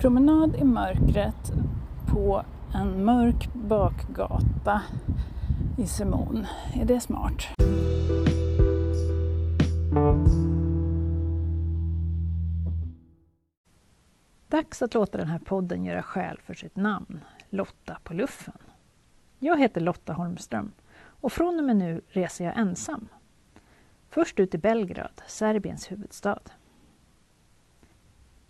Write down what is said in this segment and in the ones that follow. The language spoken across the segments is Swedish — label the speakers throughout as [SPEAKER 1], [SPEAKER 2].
[SPEAKER 1] Promenad i mörkret på en mörk bakgata i Simon. Är det smart? Dags att låta den här podden göra skäl för sitt namn, Lotta på luffen. Jag heter Lotta Holmström och från och med nu reser jag ensam. Först ut i Belgrad, Serbiens huvudstad.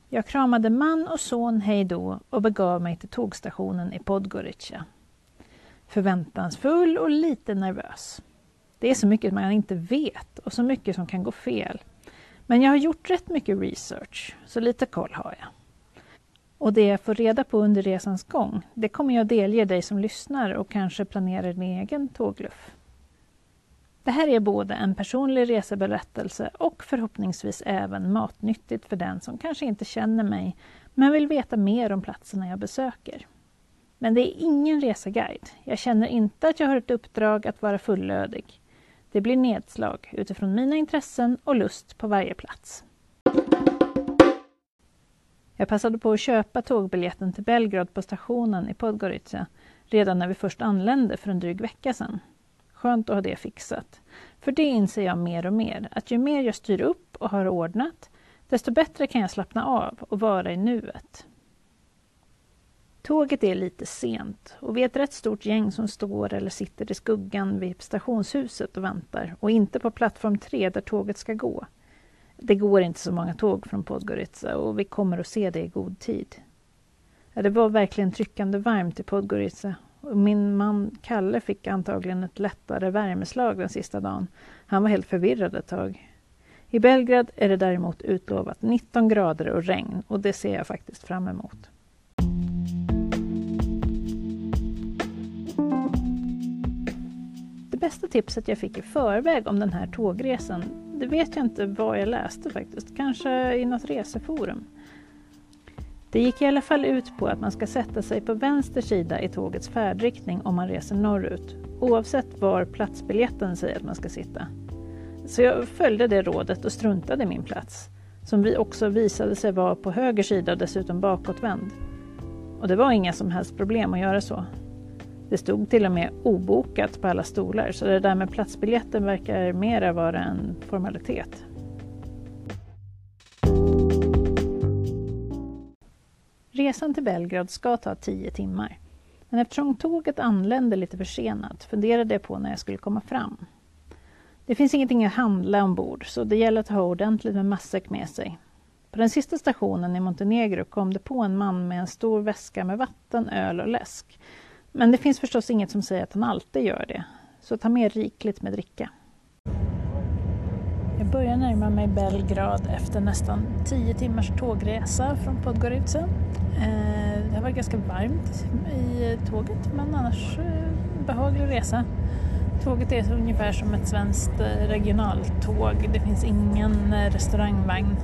[SPEAKER 1] Jag kramade man och son hej då och begav mig till tågstationen i Podgorica. Förväntansfull och lite nervös. Det är så mycket man inte vet och så mycket som kan gå fel. Men jag har gjort rätt mycket research, så lite koll har jag. Och det jag får reda på under resans gång, det kommer jag delge dig som lyssnar och kanske planerar din egen tågluff. Det här är både en personlig reseberättelse och förhoppningsvis även matnyttigt för den som kanske inte känner mig men vill veta mer om platserna jag besöker. Men det är ingen reseguide. Jag känner inte att jag har ett uppdrag att vara fullödig. Det blir nedslag utifrån mina intressen och lust på varje plats. Jag passade på att köpa tågbiljetten till Belgrad på stationen i Podgorica redan när vi först anlände för en dryg vecka sedan. Skönt att ha det fixat. För det inser jag mer och mer, att ju mer jag styr upp och har ordnat, desto bättre kan jag slappna av och vara i nuet. Tåget är lite sent och vi är ett rätt stort gäng som står eller sitter i skuggan vid stationshuset och väntar och inte på plattform 3 där tåget ska gå. Det går inte så många tåg från Podgorica och vi kommer att se det i god tid. Ja, det var verkligen tryckande varmt i Podgorica min man Kalle fick antagligen ett lättare värmeslag den sista dagen. Han var helt förvirrad ett tag. I Belgrad är det däremot utlovat 19 grader och regn och det ser jag faktiskt fram emot. Det bästa tipset jag fick i förväg om den här tågresan, det vet jag inte vad jag läste faktiskt. Kanske i något reseforum. Det gick i alla fall ut på att man ska sätta sig på vänster sida i tågets färdriktning om man reser norrut, oavsett var platsbiljetten säger att man ska sitta. Så jag följde det rådet och struntade i min plats, som vi också visade sig vara på höger sida och dessutom bakåtvänd. Och det var inga som helst problem att göra så. Det stod till och med obokat på alla stolar, så det där med platsbiljetten verkar mera vara en formalitet. Resan till Belgrad ska ta tio timmar. Men eftersom tåget anlände lite försenat funderade jag på när jag skulle komma fram. Det finns ingenting att handla ombord så det gäller att ha ordentligt med matsäck med sig. På den sista stationen i Montenegro kom det på en man med en stor väska med vatten, öl och läsk. Men det finns förstås inget som säger att han alltid gör det, så ta med rikligt med dricka. Jag börjar närma mig Belgrad efter nästan tio timmars tågresa från Podgorica. Eh, det har varit ganska varmt i tåget men annars eh, behaglig resa. Tåget är ungefär som ett svenskt eh, regionaltåg. Det finns ingen restaurangvagn.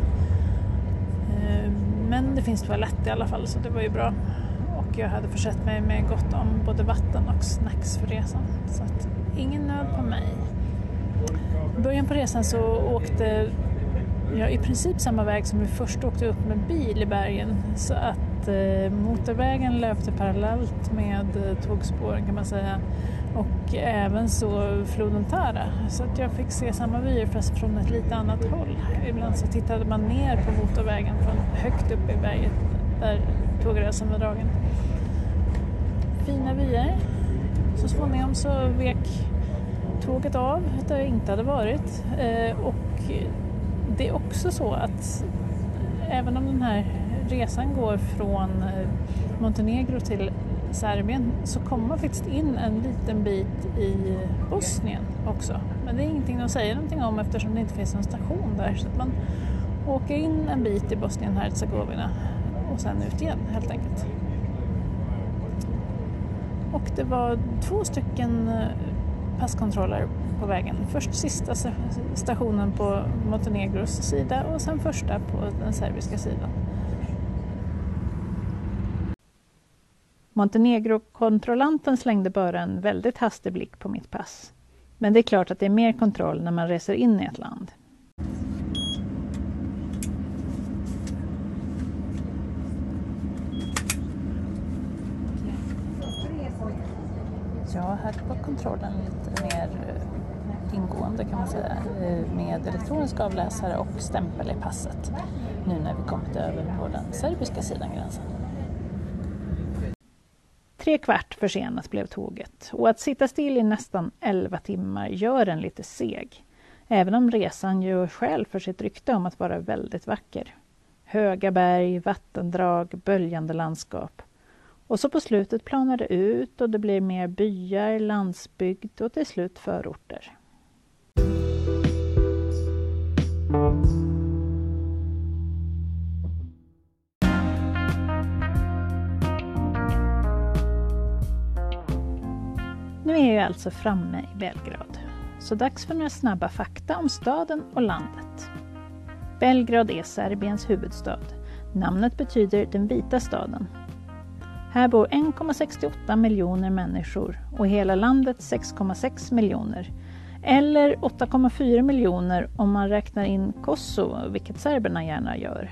[SPEAKER 1] Men det finns toalett i alla fall så det var ju bra. Och jag hade försett mig med gott om både vatten och snacks för resan. Så att ingen nöd på mig. I början på resan så åkte jag i princip samma väg som vi först åkte upp med bil i bergen. Så att eh, motorvägen löpte parallellt med eh, tågspåren kan man säga. Och även så floden Tara. Så att jag fick se samma vyer fast från ett lite annat håll. Ibland så tittade man ner på motorvägen från högt upp i berget där tågrälsen var dragen. Fina vyer. Så småningom så vek tåget av där jag inte hade varit. Eh, och det är också så att även om den här resan går från eh, Montenegro till Serbien så kommer man faktiskt in en liten bit i Bosnien också. Men det är ingenting de säger någonting om eftersom det inte finns någon station där. Så att man åker in en bit i Bosnien-Hercegovina och sen ut igen helt enkelt. Och det var två stycken eh, passkontroller på vägen. Först sista stationen på Montenegros sida och sen första på den serbiska sidan. Montenegro-kontrollanten slängde bara en väldigt hastig blick på mitt pass. Men det är klart att det är mer kontroll när man reser in i ett land. Ja, här var kontrollen lite mer eh, ingående kan man säga eh, med elektronisk avläsare och stämpel i passet nu när vi kommit över på den serbiska sidan gränsen. Tre kvart försenat blev tåget och att sitta still i nästan 11 timmar gör en lite seg. Även om resan gör skäl för sitt rykte om att vara väldigt vacker. Höga berg, vattendrag, böljande landskap. Och så på slutet planar det ut och det blir mer byar, landsbygd och till slut förorter. Nu är jag alltså framme i Belgrad, så dags för några snabba fakta om staden och landet. Belgrad är Serbiens huvudstad. Namnet betyder den vita staden. Här bor 1,68 miljoner människor och i hela landet 6,6 miljoner. Eller 8,4 miljoner om man räknar in Kosovo, vilket serberna gärna gör.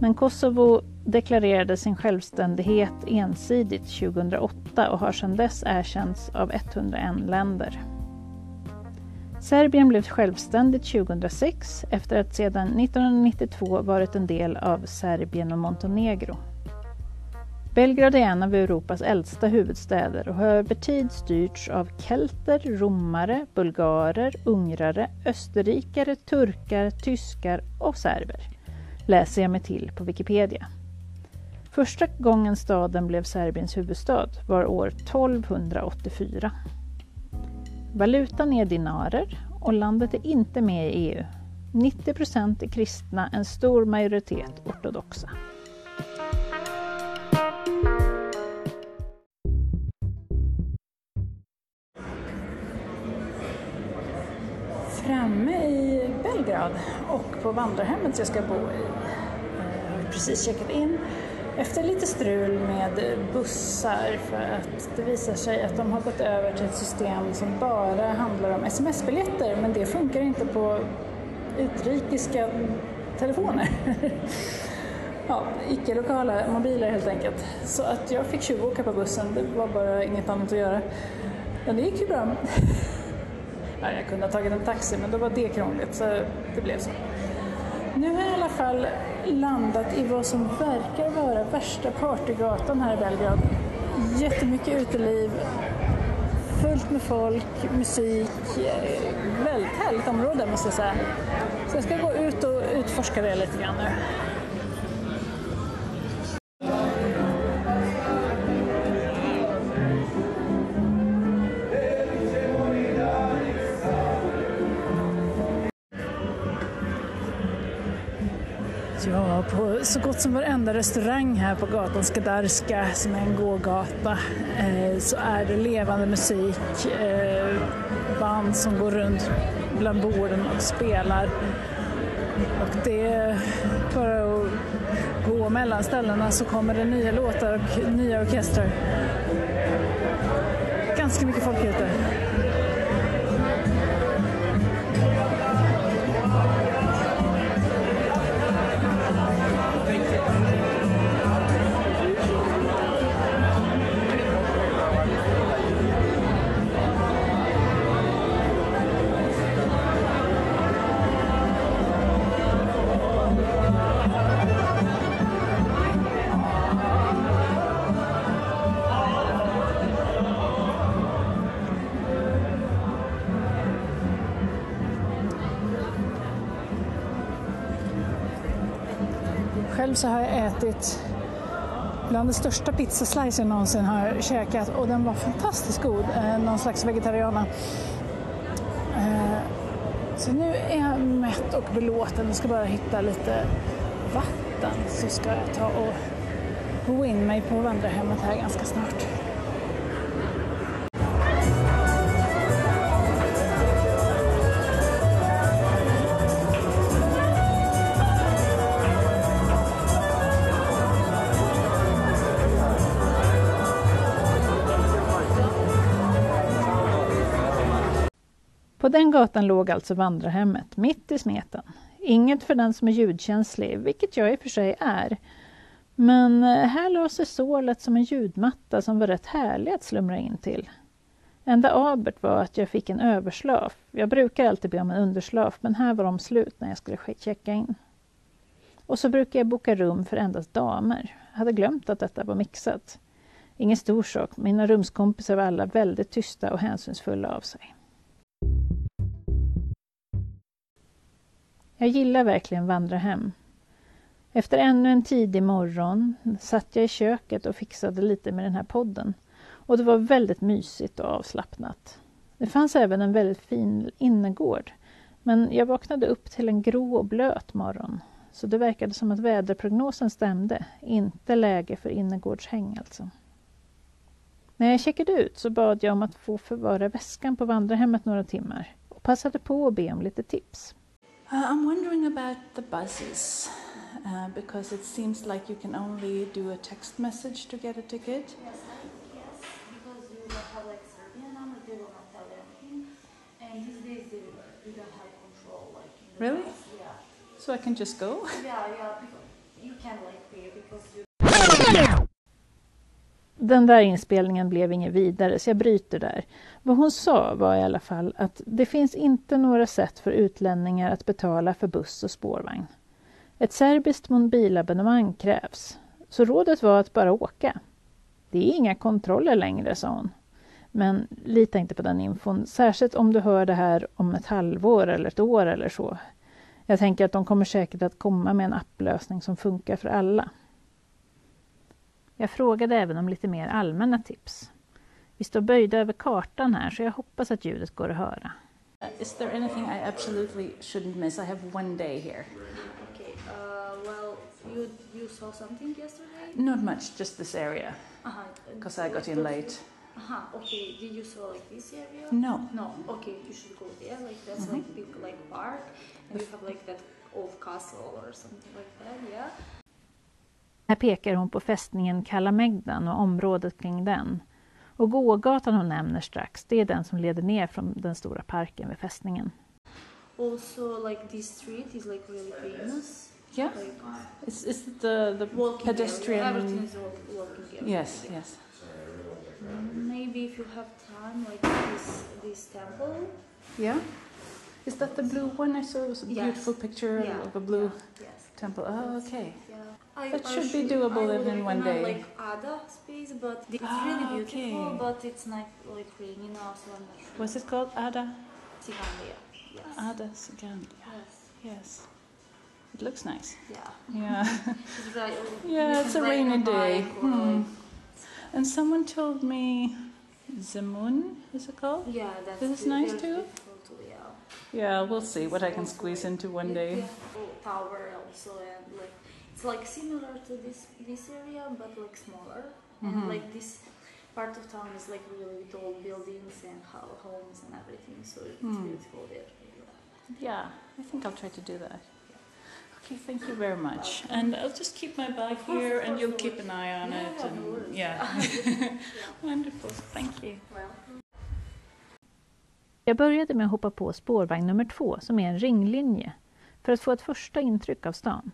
[SPEAKER 1] Men Kosovo deklarerade sin självständighet ensidigt 2008 och har sedan dess erkänts av 101 länder. Serbien blev självständigt 2006 efter att sedan 1992 varit en del av Serbien och Montenegro. Belgrad är en av Europas äldsta huvudstäder och har över tid styrts av kelter, romare, bulgarer, ungrare, österrikare, turkar, tyskar och serber läser jag mig till på Wikipedia. Första gången staden blev Serbiens huvudstad var år 1284. Valutan är dinarer och landet är inte med i EU. 90 procent är kristna, en stor majoritet ortodoxa. Framme i Belgrad och på vandrarhemmet jag ska bo i. Jag har precis checkat in efter lite strul med bussar för att det visar sig att de har gått över till ett system som bara handlar om sms-biljetter men det funkar inte på utrikiska telefoner. ja, icke-lokala mobiler helt enkelt. Så att jag fick åka på bussen, det var bara inget annat att göra. Men det gick ju bra. jag kunde ha tagit en taxi men då var det krångligt så det blev så. Nu har jag i alla fall landat i vad som verkar vara värsta partygatan här i Belgrad. Jättemycket uteliv, fullt med folk, musik. Eh, väldigt härligt område måste jag säga. Så jag ska gå ut och utforska det lite grann nu. På gott som varenda restaurang här på gatan Skadarska, som är en gågata, eh, så är det levande musik, eh, band som går runt bland borden och spelar. Och det är bara att gå mellan ställena så kommer det nya låtar och nya orkestrar. Ganska mycket folk ute. Så har jag ätit bland de största pizzaslicer jag någonsin har käkat och den var fantastiskt god, eh, någon slags vegetariana. Eh, så nu är jag mätt och belåten, jag ska bara hitta lite vatten så ska jag ta och gå in mig på vandrarhemmet här ganska snart. På den gatan låg alltså vandrarhemmet, mitt i smeten. Inget för den som är ljudkänslig, vilket jag i och för sig är. Men eh, här la sig sålet som en ljudmatta som var rätt härlig att slumra in till. Enda abert var att jag fick en överslaf. Jag brukar alltid be om en underslaf, men här var de slut när jag skulle checka in. Och så brukar jag boka rum för endast damer. Jag hade glömt att detta var mixat. Ingen stor sak, mina rumskompisar var alla väldigt tysta och hänsynsfulla av sig. Jag gillar verkligen vandrarhem. Efter ännu en tidig morgon satt jag i köket och fixade lite med den här podden. Och det var väldigt mysigt och avslappnat. Det fanns även en väldigt fin innergård. Men jag vaknade upp till en grå och blöt morgon. Så det verkade som att väderprognosen stämde. Inte läge för innergårdshäng alltså. När jag checkade ut så bad jag om att få förvara väskan på vandrarhemmet några timmar och passade på att be om lite tips.
[SPEAKER 2] Uh, I'm wondering about the buses uh, because it seems like you can only do a text message to get a ticket. Really?
[SPEAKER 3] Yeah,
[SPEAKER 2] So I can just go?
[SPEAKER 3] yeah, yeah. You can like pay because you.
[SPEAKER 1] Den där inspelningen blev inget vidare, så jag bryter där. Vad hon sa var i alla fall att det finns inte några sätt för utlänningar att betala för buss och spårvagn. Ett serbiskt mobilabonnemang krävs, så rådet var att bara åka. Det är inga kontroller längre, sa hon. Men lita inte på den infon, särskilt om du hör det här om ett halvår eller ett år eller så. Jag tänker att de kommer säkert att komma med en applösning som funkar för alla. Jag frågade även om lite mer allmänna tips. Vi står böjda över kartan här så jag hoppas att ljudet går att höra.
[SPEAKER 2] Uh, is there anything I absolutely shouldn't miss? I have one day here.
[SPEAKER 3] Okay. Uh, well, you you saw something yesterday.
[SPEAKER 2] Not much, just this area,
[SPEAKER 3] Uh-huh.
[SPEAKER 2] because I got in late.
[SPEAKER 3] Uh-huh. Okay. Did you saw like this area?
[SPEAKER 2] No.
[SPEAKER 3] No. Okay. You should go there. Like that's like big like park, and you have like that old castle or something like that. Yeah.
[SPEAKER 1] Här pekar hon på fästningen Kalamegdan och området kring den. Och gågatan hon nämner strax, det är den som leder ner från den stora parken vid fästningen.
[SPEAKER 3] Also, like this street is like really famous.
[SPEAKER 2] Yeah?
[SPEAKER 3] Like
[SPEAKER 2] Is, is it the, the
[SPEAKER 3] walking
[SPEAKER 2] pedestrian?
[SPEAKER 3] area. Everything is walk, walking area.
[SPEAKER 2] Yes, yes.
[SPEAKER 3] Maybe if you have time, like this this temple.
[SPEAKER 2] Yeah? Is that the blue one? I saw it was a
[SPEAKER 3] Yes.
[SPEAKER 2] beautiful picture
[SPEAKER 3] Yeah,
[SPEAKER 2] of a blue
[SPEAKER 3] yeah, Yes.
[SPEAKER 2] Temple. Oh, okay.
[SPEAKER 3] Yeah. I,
[SPEAKER 2] That
[SPEAKER 3] I
[SPEAKER 2] should be
[SPEAKER 3] should-
[SPEAKER 2] doable
[SPEAKER 3] I
[SPEAKER 2] in one day.
[SPEAKER 3] Like Ada space, but it's
[SPEAKER 2] Ah,
[SPEAKER 3] really beautiful,
[SPEAKER 2] okay.
[SPEAKER 3] but it's not like rainy now, so I'm not sure.
[SPEAKER 2] Was it called Ada?
[SPEAKER 3] Tsiganlia. Yes.
[SPEAKER 2] Ada Sigandia.
[SPEAKER 3] Yes.
[SPEAKER 2] Yes. It looks nice.
[SPEAKER 3] Yeah.
[SPEAKER 2] Yeah.
[SPEAKER 3] It's
[SPEAKER 2] yeah, it's a rainy day. Hmm.
[SPEAKER 3] like-
[SPEAKER 2] And someone told me Zemun, is it called?
[SPEAKER 3] Yeah, that's
[SPEAKER 2] This is nice too?
[SPEAKER 3] Yeah.
[SPEAKER 2] We'll see what I can squeeze into one day.
[SPEAKER 3] Tower also, and like it's like similar to this this area, but like smaller.
[SPEAKER 2] Mhm.
[SPEAKER 3] And like this part of town is like really with old buildings and ho- homes and everything, so it's
[SPEAKER 2] Hmm.
[SPEAKER 3] beautiful there.
[SPEAKER 2] Yeah, I think I'll try to do that. Okay, thank you very much. And I'll just keep my bag here and you'll keep an eye on
[SPEAKER 3] Yeah,
[SPEAKER 2] it.
[SPEAKER 3] yeah,
[SPEAKER 2] And yeah. Wonderful, thank you.
[SPEAKER 3] Well.
[SPEAKER 1] Jag började med att hoppa på spårvagn nummer två, som är en ringlinje, för att få ett första intryck av stan.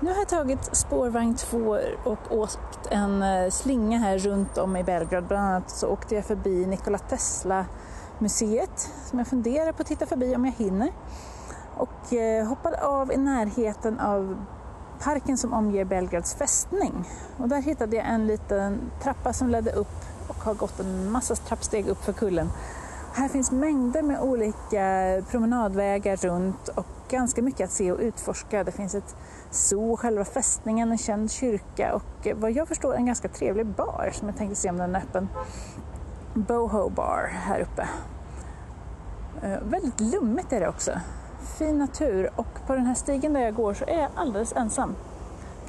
[SPEAKER 1] Nu har jag tagit spårvagn 2 och åkt en eh, slinga här runt om i Belgrad. Bland annat så åkte jag förbi Nikola Tesla-museet som jag funderar på att titta förbi om jag hinner. Och eh, hoppade av i närheten av parken som omger Belgrads fästning. Och där hittade jag en liten trappa som ledde upp har gått en massa trappsteg upp för kullen. Här finns mängder med olika promenadvägar runt och ganska mycket att se och utforska. Det finns ett zoo, själva fästningen, en känd kyrka och eh, vad jag förstår en ganska trevlig bar som jag tänkte se om den är öppen. Boho Bar här uppe. Eh, väldigt lummigt är det också. Fin natur och på den här stigen där jag går så är jag alldeles ensam.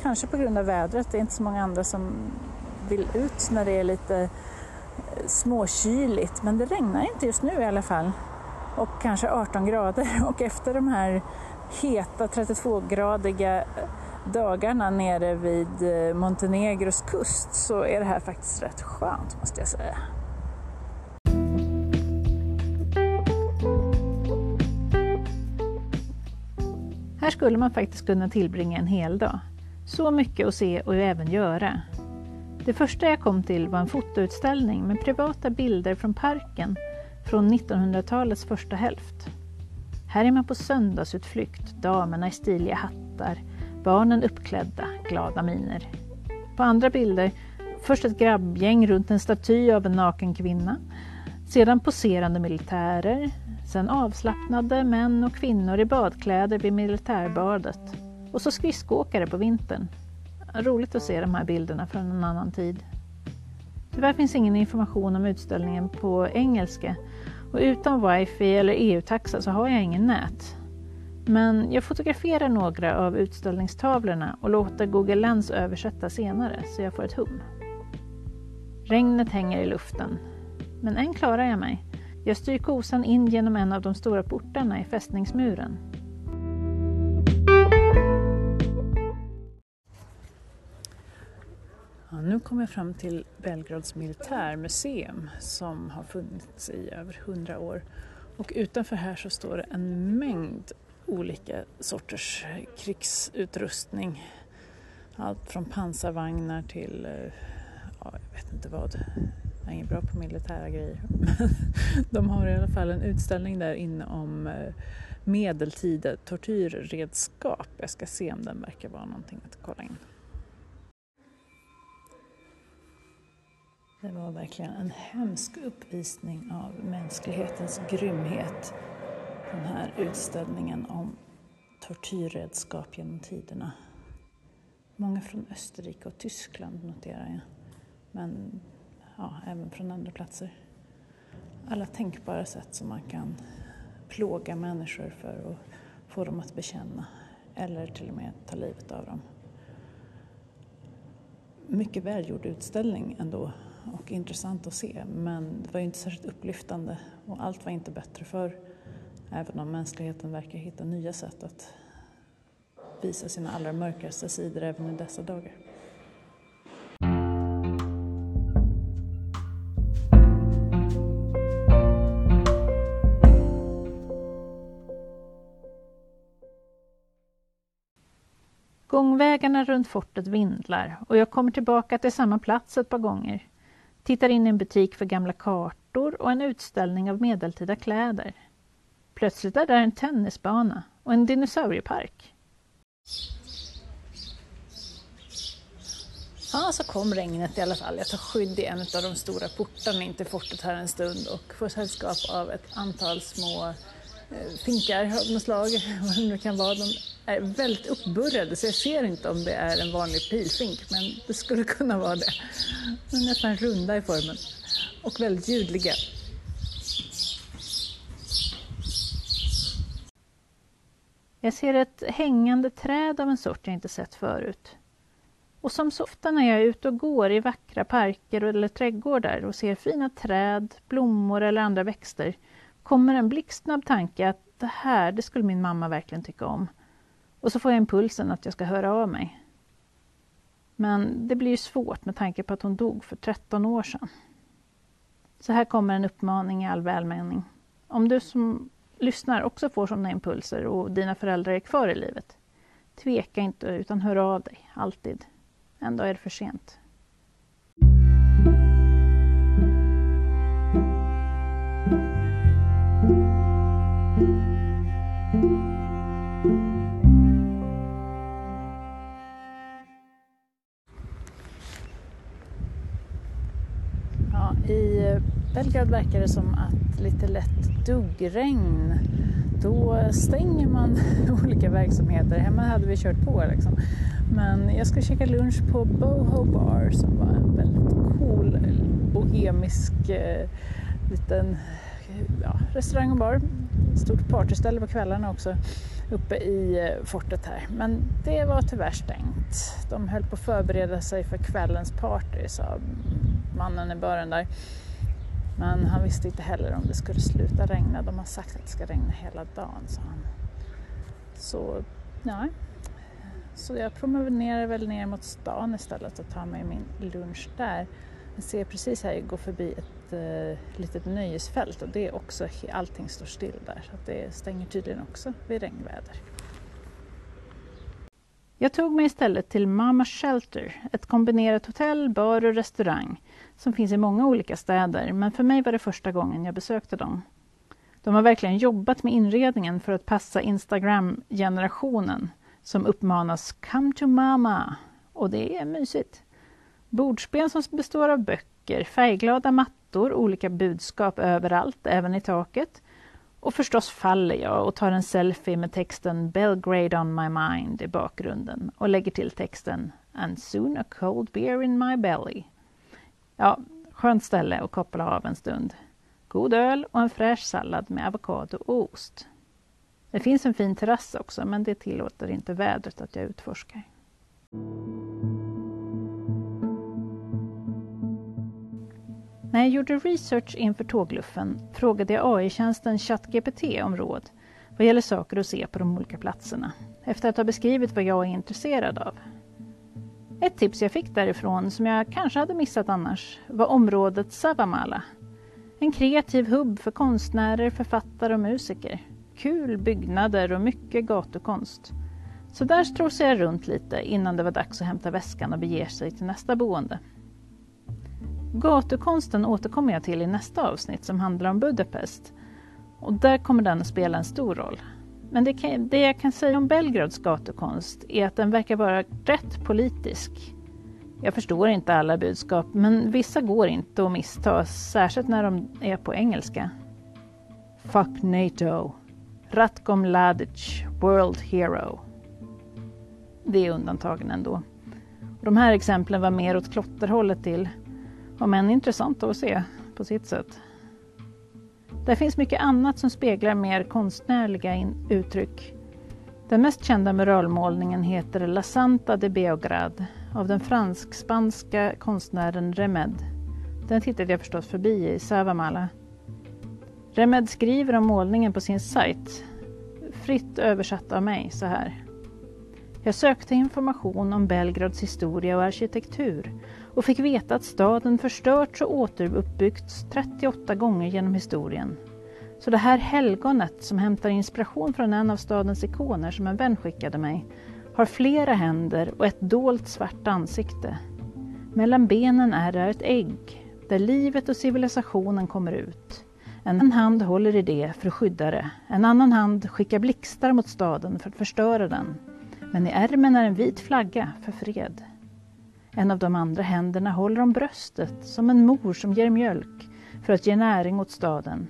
[SPEAKER 1] Kanske på grund av vädret, det är inte så många andra som vill ut när det är lite småkyligt. Men det regnar inte just nu i alla fall. Och kanske 18 grader och efter de här heta 32-gradiga dagarna nere vid eh, Montenegros kust så är det här faktiskt rätt skönt måste jag säga. Här skulle man faktiskt kunna tillbringa en hel dag. Så mycket att se och även göra. Det första jag kom till var en fotoutställning med privata bilder från parken från 1900-talets första hälft. Här är man på söndagsutflykt, damerna i stiliga hattar, barnen uppklädda, glada miner. På andra bilder, först ett grabbgäng runt en staty av en naken kvinna, sedan poserande militärer, sen avslappnade män och kvinnor i badkläder vid militärbadet och så skridskoåkare på vintern. Roligt att se de här bilderna från en annan tid. Tyvärr finns ingen information om utställningen på engelska och utan wifi eller EU-taxa så har jag ingen nät. Men jag fotograferar några av utställningstavlorna och låter Google Lens översätta senare så jag får ett hum. Regnet hänger i luften. Men än klarar jag mig. Jag styr kosan in genom en av de stora portarna i fästningsmuren.
[SPEAKER 2] Nu kommer jag fram till Belgrads militärmuseum som har funnits i över hundra år. Och utanför här så står det en mängd olika sorters krigsutrustning. Allt från pansarvagnar till, eh, ja, jag vet inte vad. Jag är ingen bra på militära grejer. Men de har i alla fall en utställning där inne om eh, medeltida tortyrredskap. Jag ska se om den verkar vara någonting att kolla in. Det var verkligen en hemsk uppvisning av mänsklighetens grymhet. Den här utställningen om tortyrredskap genom tiderna. Många från Österrike och Tyskland noterar jag. Men ja, även från andra platser. Alla tänkbara sätt som man kan plåga människor för att få dem att bekänna eller till och med ta livet av dem. Mycket välgjord utställning ändå och intressant att se men det var ju inte särskilt upplyftande och allt var inte bättre för även om mänskligheten verkar hitta nya sätt att visa sina allra mörkaste sidor även i dessa dagar.
[SPEAKER 1] Gångvägarna runt fortet vindlar och jag kommer tillbaka till samma plats ett par gånger. Tittar in i en butik för gamla kartor och en utställning av medeltida kläder. Plötsligt är där en tennisbana och en dinosauriepark.
[SPEAKER 2] Ja, så kom regnet i alla fall. Jag tar skydd i en av de stora portarna in till fortet här en stund och får sällskap av ett antal små Eh, finkar av något slag, vad det nu kan vara. De är väldigt uppburrade så jag ser inte om det är en vanlig pilfink, men det skulle kunna vara det. De är nästan runda i formen och väldigt ljudliga.
[SPEAKER 1] Jag ser ett hängande träd av en sort jag inte sett förut. Och som så ofta när jag är ute och går i vackra parker eller trädgårdar och ser fina träd, blommor eller andra växter kommer en blixtsnabb tanke att det här, det skulle min mamma verkligen tycka om. Och så får jag impulsen att jag ska höra av mig. Men det blir ju svårt med tanke på att hon dog för 13 år sedan. Så här kommer en uppmaning i all välmening. Om du som lyssnar också får sådana impulser och dina föräldrar är kvar i livet, tveka inte utan hör av dig, alltid. En dag är det för sent.
[SPEAKER 2] I Belgrad verkar det som att lite lätt duggregn, då stänger man olika verksamheter. Hemma hade vi kört på liksom. Men jag ska käka lunch på Boho Bar som var en väldigt cool bohemisk eh, liten ja, restaurang och bar. Stort partyställe på kvällarna också uppe i eh, fortet här. Men det var tyvärr stängt. De höll på att förbereda sig för kvällens party sa mannen i baren där. Men han visste inte heller om det skulle sluta regna. De har sagt att det ska regna hela dagen, sa han. Så, ja. Så jag promenerar väl ner mot stan istället och tar mig min lunch där. Jag ser precis här, jag går förbi ett eh, litet nöjesfält och det är också, allting står still där så att det stänger tydligen också vid regnväder.
[SPEAKER 1] Jag tog mig istället till Mama Shelter, ett kombinerat hotell, bar och restaurang som finns i många olika städer, men för mig var det första gången jag besökte dem. De har verkligen jobbat med inredningen för att passa Instagram-generationen som uppmanas ”Come to mama” och det är mysigt. Bordsben som består av böcker, färgglada mattor, olika budskap överallt, även i taket. Och förstås faller jag och tar en selfie med texten Belgrade on my mind i bakgrunden och lägger till texten And soon a cold beer in my belly. Ja, skönt ställe att koppla av en stund. God öl och en fräsch sallad med avokado och ost. Det finns en fin terrass också, men det tillåter inte vädret att jag utforskar. När jag gjorde research inför tågluffen frågade jag AI-tjänsten ChatGPT om råd vad gäller saker att se på de olika platserna, efter att ha beskrivit vad jag är intresserad av. Ett tips jag fick därifrån, som jag kanske hade missat annars, var området Savamala. En kreativ hubb för konstnärer, författare och musiker. Kul byggnader och mycket gatukonst. Så där strosade jag runt lite innan det var dags att hämta väskan och bege sig till nästa boende. Gatukonsten återkommer jag till i nästa avsnitt som handlar om Budapest. Och där kommer den att spela en stor roll. Men det, kan, det jag kan säga om Belgrads gatukonst är att den verkar vara rätt politisk. Jag förstår inte alla budskap, men vissa går inte att missta, särskilt när de är på engelska. Fuck NATO. Ratko Mladic, World Hero. Det är undantagen ändå. De här exemplen var mer åt klotterhållet till, om än intressant att se på sitt sätt. Där finns mycket annat som speglar mer konstnärliga uttryck. Den mest kända muralmålningen heter La Santa de Beograd av den fransk-spanska konstnären Remed. Den tittade jag förstås förbi i Savamala. Remed skriver om målningen på sin sajt, fritt översatt av mig så här. Jag sökte information om Belgrads historia och arkitektur och fick veta att staden förstörts och återuppbyggts 38 gånger genom historien. Så det här helgonet som hämtar inspiration från en av stadens ikoner som en vän skickade mig har flera händer och ett dolt svart ansikte. Mellan benen är det ett ägg där livet och civilisationen kommer ut. En hand håller i det för att skydda det. En annan hand skickar blixtar mot staden för att förstöra den. Men i ärmen är en vit flagga för fred. En av de andra händerna håller om bröstet som en mor som ger mjölk för att ge näring åt staden.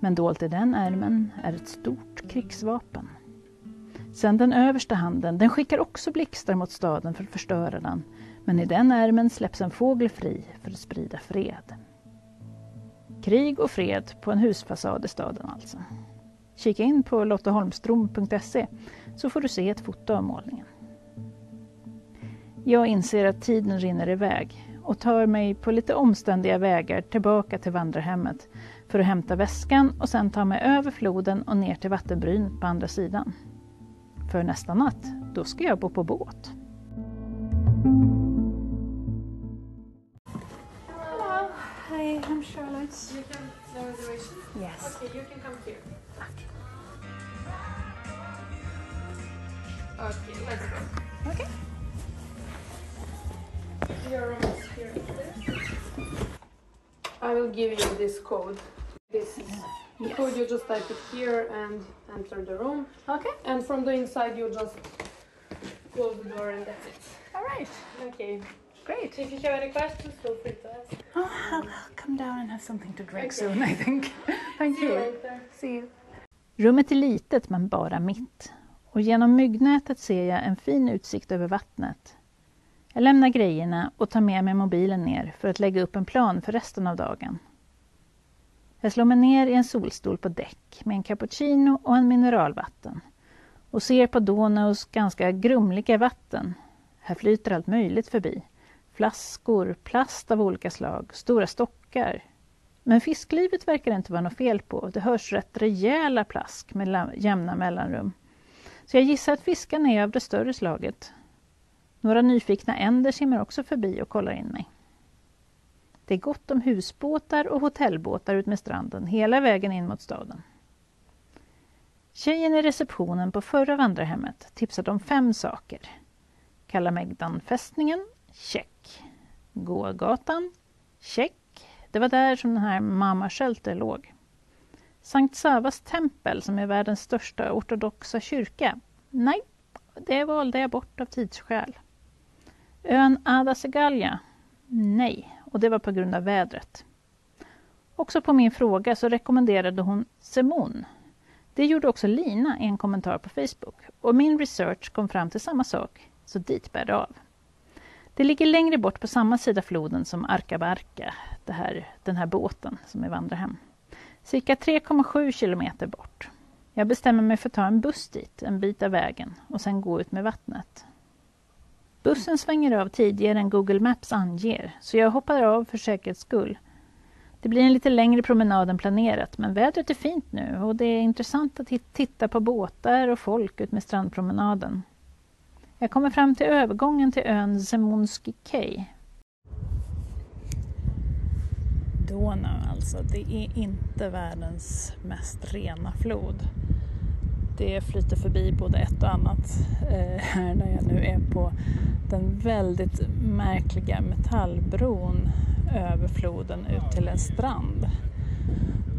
[SPEAKER 1] Men dolt i den ärmen är ett stort krigsvapen. Sen den översta handen, den skickar också blixtar mot staden för att förstöra den. Men i den ärmen släpps en fågel fri för att sprida fred. Krig och fred på en husfasad i staden alltså. Kika in på lottaholmstrom.se så får du se ett foto av målningen. Jag inser att tiden rinner iväg och tar mig på lite omständiga vägar tillbaka till vandrarhemmet för att hämta väskan och sen ta mig över floden och ner till vattenbrynet på andra sidan. För nästa natt, då ska jag bo på båt.
[SPEAKER 4] Hello. Hi, I'm Charlotte.
[SPEAKER 5] You can the reservation?
[SPEAKER 4] Yes.
[SPEAKER 5] Okay, you can come here. Okay, let's go.
[SPEAKER 4] Okay.
[SPEAKER 5] Your room is here. I will give you this code. This is the code. You just type it here and enter the room.
[SPEAKER 4] Okay.
[SPEAKER 5] And from the inside, you just close the door and that's it.
[SPEAKER 4] All right.
[SPEAKER 5] Okay.
[SPEAKER 4] Great.
[SPEAKER 5] If you have any questions, feel free to ask.
[SPEAKER 4] Oh, I'll, I'll come down and have something to drink
[SPEAKER 5] Okay.
[SPEAKER 4] soon, I think. Thank
[SPEAKER 5] See you
[SPEAKER 4] you.
[SPEAKER 5] later.
[SPEAKER 4] See you.
[SPEAKER 1] Rummet är litet men bara mitt. Och genom myggnätet ser jag en fin utsikt över vattnet. Jag lämnar grejerna och tar med mig mobilen ner för att lägga upp en plan för resten av dagen. Jag slår mig ner i en solstol på däck med en cappuccino och en mineralvatten och ser på Donaus ganska grumliga vatten. Här flyter allt möjligt förbi. Flaskor, plast av olika slag, stora stockar. Men fisklivet verkar det inte vara något fel på. Det hörs rätt rejäla plask med jämna mellanrum. Så jag gissar att fiskarna är av det större slaget. Några nyfikna änder simmar också förbi och kollar in mig. Det är gott om husbåtar och hotellbåtar ut med stranden hela vägen in mot staden. Tjejen i receptionen på förra vandrarhemmet tipsade om fem saker. Kalamegdanfästningen, Check. Gågatan? Check. Det var där som den här Mama Shelter låg. Sankt Savas tempel som är världens största ortodoxa kyrka? Nej, det valde jag bort av tidsskäl. Ön Adasegalja? Nej, och det var på grund av vädret. Också på min fråga så rekommenderade hon Semon. Det gjorde också Lina i en kommentar på Facebook och min research kom fram till samma sak, så dit bär det av. Det ligger längre bort på samma sida floden som Arkabarka, det här, den här båten som är vandrarhem. Cirka 3,7 kilometer bort. Jag bestämmer mig för att ta en buss dit, en bit av vägen, och sen gå ut med vattnet. Bussen svänger av tidigare än Google Maps anger, så jag hoppar av för säkerhets skull. Det blir en lite längre promenad än planerat, men vädret är fint nu och det är intressant att titta på båtar och folk ut med strandpromenaden. Jag kommer fram till övergången till ön Zemunski Cay
[SPEAKER 2] Donau alltså, det är inte världens mest rena flod. Det flyter förbi både ett och annat eh, här när jag nu är på den väldigt märkliga metallbron över floden ut till en strand.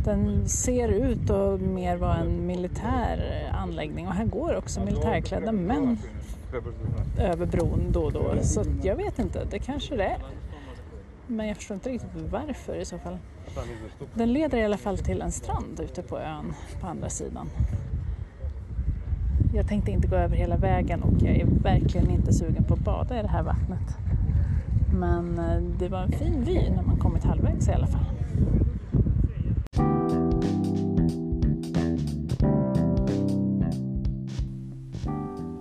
[SPEAKER 2] Den ser ut att mer vara en militär anläggning och här går också militärklädda män över bron då och då. Så jag vet inte, det kanske det är. Men jag förstår inte riktigt varför i så fall. Den leder i alla fall till en strand ute på ön på andra sidan. Jag tänkte inte gå över hela vägen och jag är verkligen inte sugen på att bada i det här vattnet. Men eh, det var en fin vy när man kommit halvvägs i alla fall.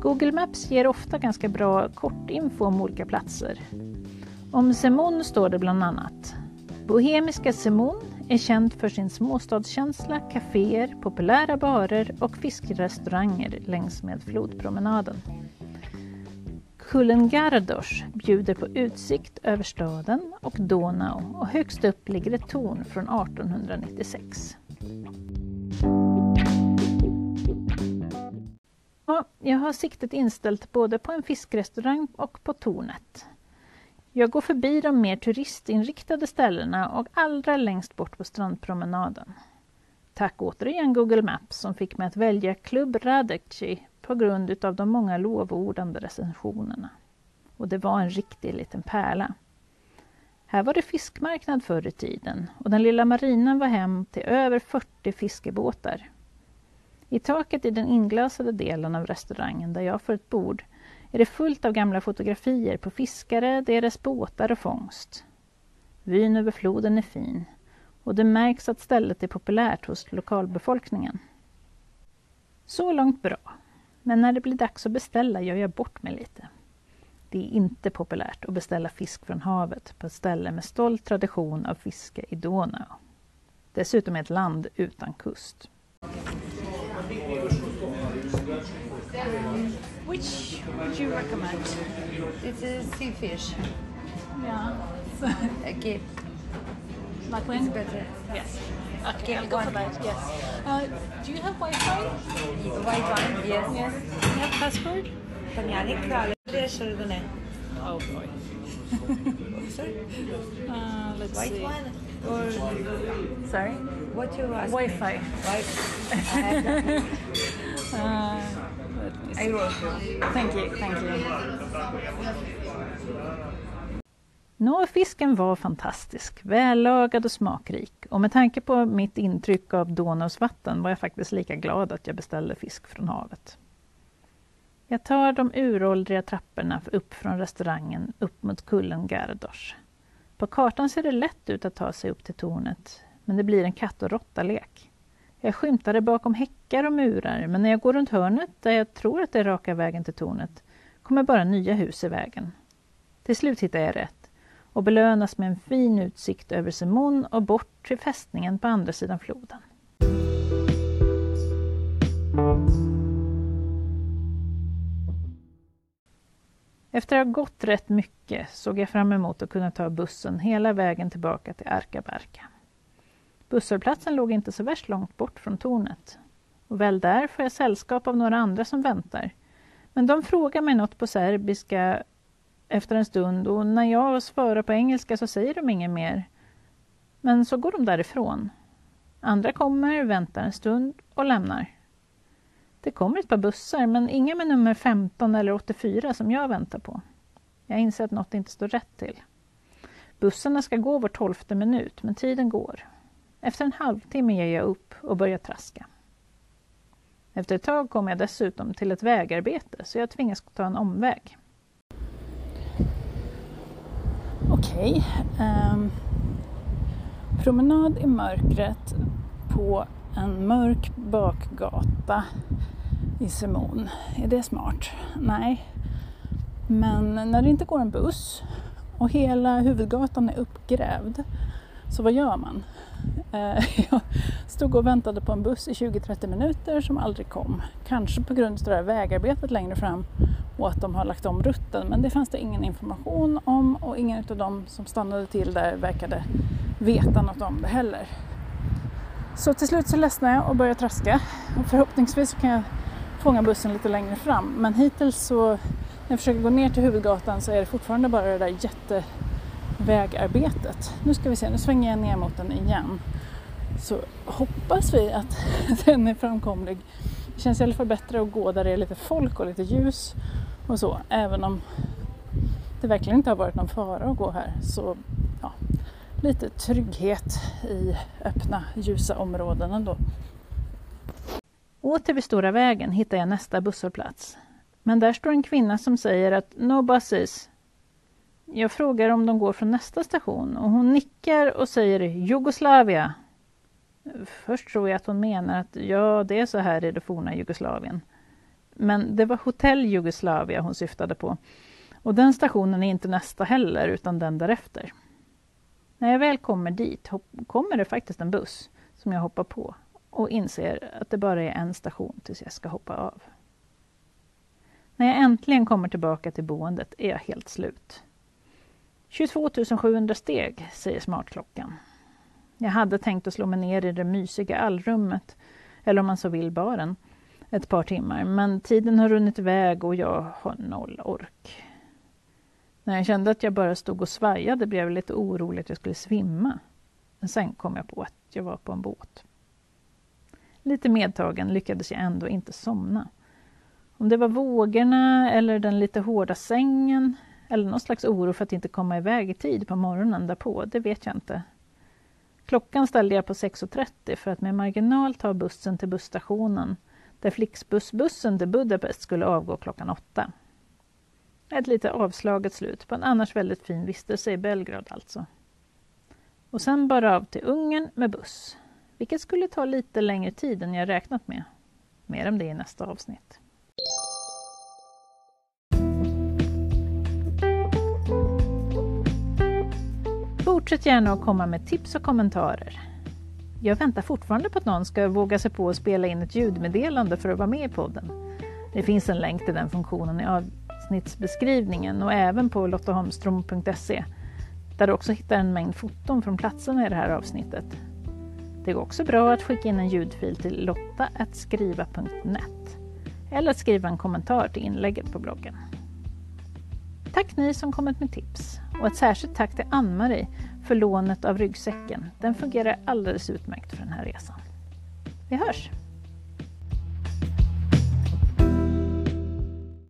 [SPEAKER 1] Google Maps ger ofta ganska bra kortinfo om olika platser. Om Semon står det bland annat Bohemiska Semon är känd för sin småstadskänsla, kaféer, populära barer och fiskrestauranger längs med flodpromenaden. Kullen Gardos bjuder på utsikt över staden och Donau och högst upp ligger ett torn från 1896. Ja, jag har siktet inställt både på en fiskrestaurang och på tornet. Jag går förbi de mer turistinriktade ställena och allra längst bort på strandpromenaden. Tack återigen Google Maps som fick mig att välja Klubb Radekci på grund av de många lovordande recensionerna. Och det var en riktig liten pärla. Här var det fiskmarknad förr i tiden och den lilla marinan var hem till över 40 fiskebåtar. I taket i den inglasade delen av restaurangen där jag får ett bord är det fullt av gamla fotografier på fiskare, deras båtar och fångst. Vyn över floden är fin och det märks att stället är populärt hos lokalbefolkningen. Så långt bra. Men när det blir dags att beställa gör jag bort mig lite. Det är inte populärt att beställa fisk från havet på ett ställe med stolt tradition av fiske i Donau. Dessutom ett land utan kust.
[SPEAKER 4] Which would you recommend?
[SPEAKER 6] It's a sea fish.
[SPEAKER 4] Yeah.
[SPEAKER 6] Okay,
[SPEAKER 4] Like
[SPEAKER 6] it's
[SPEAKER 4] when?
[SPEAKER 6] better.
[SPEAKER 4] Yes.
[SPEAKER 6] Okay,
[SPEAKER 4] Okay, I'll go for that. Yes. Uh, do you have Wi-Fi?
[SPEAKER 6] The white one, yes.
[SPEAKER 4] Yes. Do you have password?
[SPEAKER 6] Kan jag nikra? Det är.
[SPEAKER 4] Oh boy.
[SPEAKER 6] Sorry?
[SPEAKER 4] Uh, let's
[SPEAKER 6] White
[SPEAKER 4] see.
[SPEAKER 6] one? Or
[SPEAKER 4] Sorry.
[SPEAKER 6] what you ask
[SPEAKER 4] Wi-Fi.
[SPEAKER 6] me? White. I have
[SPEAKER 4] Uh, let me see.
[SPEAKER 6] I wrote you.
[SPEAKER 4] Thank you. Thank you.
[SPEAKER 1] Nå, fisken var fantastisk, vällagad och smakrik och med tanke på mitt intryck av Donaus vatten var jag faktiskt lika glad att jag beställde fisk från havet. Jag tar de uråldriga trapporna upp från restaurangen upp mot kullen Gardos. På kartan ser det lätt ut att ta sig upp till tornet, men det blir en katt och råtta-lek. Jag skymtar det bakom häckar och murar, men när jag går runt hörnet, där jag tror att det är raka vägen till tornet, kommer bara nya hus i vägen. Till slut hittar jag rätt och belönas med en fin utsikt över Simon och bort till fästningen på andra sidan floden. Efter att ha gått rätt mycket såg jag fram emot att kunna ta bussen hela vägen tillbaka till Arkabarka. Busshållplatsen låg inte så värst långt bort från tornet. Och väl där får jag sällskap av några andra som väntar. Men de frågar mig något på serbiska efter en stund och när jag svarar på engelska så säger de inget mer. Men så går de därifrån. Andra kommer, väntar en stund och lämnar. Det kommer ett par bussar, men inga med nummer 15 eller 84 som jag väntar på. Jag inser att något inte står rätt till. Bussarna ska gå var tolfte minut, men tiden går. Efter en halvtimme ger jag upp och börjar traska. Efter ett tag kommer jag dessutom till ett vägarbete, så jag tvingas ta en omväg.
[SPEAKER 2] Okej. Um, promenad i mörkret på en mörk bakgata i Simon. Är det smart? Nej. Men när det inte går en buss och hela huvudgatan är uppgrävd, så vad gör man? Eh, jag stod och väntade på en buss i 20-30 minuter som aldrig kom. Kanske på grund av det här vägarbetet längre fram och att de har lagt om rutten. Men det fanns det ingen information om och ingen av dem som stannade till där verkade veta något om det heller. Så till slut så ledsnade jag och började traska. Och förhoppningsvis kan jag fånga bussen lite längre fram. Men hittills så när jag försöker gå ner till huvudgatan så är det fortfarande bara det där jätte Vägarbetet. Nu ska vi se, nu svänger jag ner mot den igen. Så hoppas vi att den är framkomlig. Det känns i alla fall bättre att gå där det är lite folk och lite ljus och så. Även om det verkligen inte har varit någon fara att gå här. Så ja, lite trygghet i öppna ljusa områden ändå.
[SPEAKER 1] Åter vid Stora vägen hittar jag nästa busshållplats. Men där står en kvinna som säger att no buses. Jag frågar om de går från nästa station och hon nickar och säger Jugoslavia. Först tror jag att hon menar att ja, det är så här i det forna Jugoslavien. Men det var Hotell Jugoslavia hon syftade på. Och den stationen är inte nästa heller, utan den därefter. När jag väl kommer dit kommer det faktiskt en buss som jag hoppar på och inser att det bara är en station tills jag ska hoppa av. När jag äntligen kommer tillbaka till boendet är jag helt slut. 22 700 steg, säger smartklockan. Jag hade tänkt att slå mig ner i det mysiga allrummet, eller om man så vill baren, ett par timmar, men tiden har runnit iväg och jag har noll ork. När jag kände att jag bara stod och svajade blev jag lite orolig att jag skulle svimma. Men sen kom jag på att jag var på en båt. Lite medtagen lyckades jag ändå inte somna. Om det var vågorna eller den lite hårda sängen eller någon slags oro för att inte komma iväg i tid på morgonen därpå, det vet jag inte. Klockan ställde jag på 6.30 för att med marginal ta bussen till busstationen där Flixbussbussen till Budapest skulle avgå klockan åtta. Ett lite avslaget slut på en annars väldigt fin vistelse i Belgrad alltså. Och sen bara av till Ungern med buss, vilket skulle ta lite längre tid än jag räknat med. Mer om det i nästa avsnitt. Fortsätt gärna att komma med tips och kommentarer. Jag väntar fortfarande på att någon ska våga sig på att spela in ett ljudmeddelande för att vara med i podden. Det finns en länk till den funktionen i avsnittsbeskrivningen och även på lottaholmstrom.se där du också hittar en mängd foton från platserna i det här avsnittet. Det går också bra att skicka in en ljudfil till lotta.skriva.net eller att skriva en kommentar till inlägget på bloggen. Tack ni som kommit med tips och ett särskilt tack till Ann-Marie för lånet av ryggsäcken. Den fungerar alldeles utmärkt för den här resan. Vi hörs!